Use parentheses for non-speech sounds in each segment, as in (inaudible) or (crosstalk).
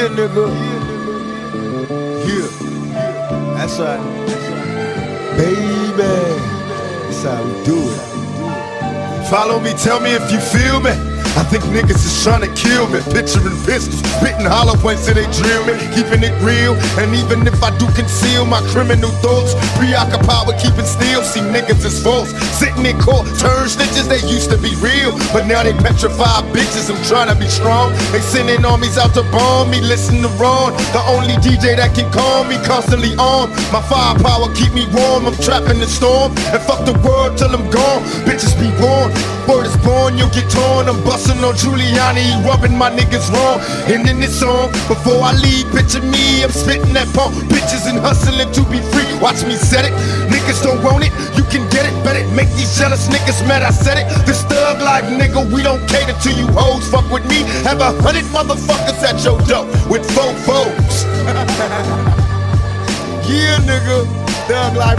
Yeah, nigga. Yeah. That's right. Baby. That's how we do it. Follow me, tell me if you feel me. I think niggas is trying to kill me. Picturing pistols, spitting hollow points till they drill me. Keeping it real, and even if I do conceal my criminal thoughts, preoccupied with keeping still. Niggas is false. Sitting in court, turn snitches, they used to be real. But now they petrified bitches, I'm trying to be strong. They sending armies out to bomb me, listen to Ron. The only DJ that can calm me, constantly on. My firepower keep me warm, I'm trapping the storm. And fuck the world till I'm gone. Bitches be warned. Word is born, you'll get torn. I'm busting on Giuliani, rubbing my niggas wrong. And in this song, before I leave, picture me, I'm spitting that pump. Bitches and hustling to be free. Watch me set it. Niggas don't want it, you can get it. Bet it, make these jealous niggas mad. I said it. This thug life, nigga, we don't cater to you hoes. Fuck with me, have a hundred motherfuckers at your door with four foes. (laughs) yeah, nigga, thug life.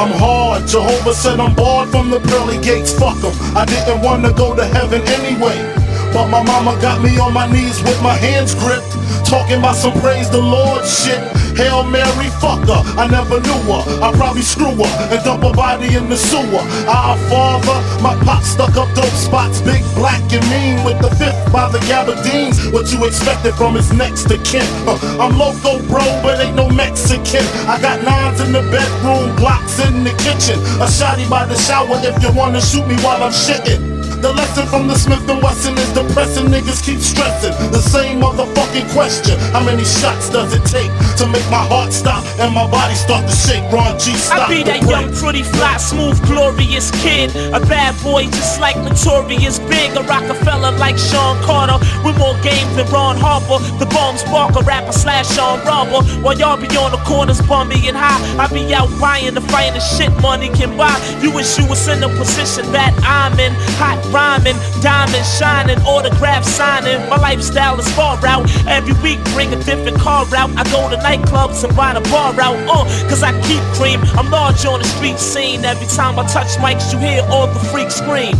I'm hard. Jehovah said I'm barred from the pearly gates. fuck Fuck 'em. I didn't wanna go to heaven anyway. But my mama got me on my knees with my hands gripped. Talking about some praise the Lord shit. Hail Mary, fucker. I never knew her. I probably screw her and dump her body in the sewer. Our father, my pop stuck up dope spots. Big, black, and mean with the fifth by the Gabardines. What you expected from his next to kin. Uh, I'm loco, bro, but ain't no Mexican. I got nines in the bedroom, blocks in the kitchen. A shotty by the shower if you wanna shoot me while I'm shitting. The lesson from the Smith and Wesson is depressing. Niggas keep stressing the same motherfucking question. How many shots does it take to make my heart stop and my body start to shake? Ron G, stop I be that break. young, pretty, fly, smooth, glorious kid. A bad boy just like Notorious Big. A Rockefeller like Shawn Carter. With more game than Ron Harper. The bomb spark, a rapper slash Sean Robber. While y'all be on the corners bumming and high. I be out buying the finest shit money can buy. You wish you was in the position that I'm in. Hot rhyming, diamond shining, autograph signing. My lifestyle is far out. Every week bring a different car out. I go to nightclubs and buy the bar out. Uh, cause I keep cream. I'm large on the street scene. Every time I touch mics, you hear all the freaks scream.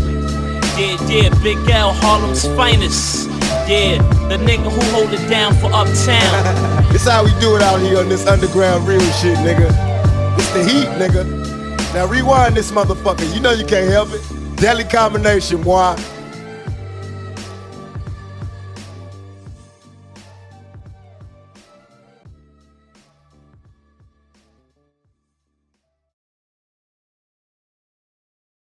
Yeah, yeah, Big L, Harlem's finest. Yeah, the nigga who hold it down for uptown. (laughs) This how we do it out here on this underground real shit, nigga. It's the heat, nigga. Now rewind this motherfucker. You know you can't help it. Deadly combination, boy.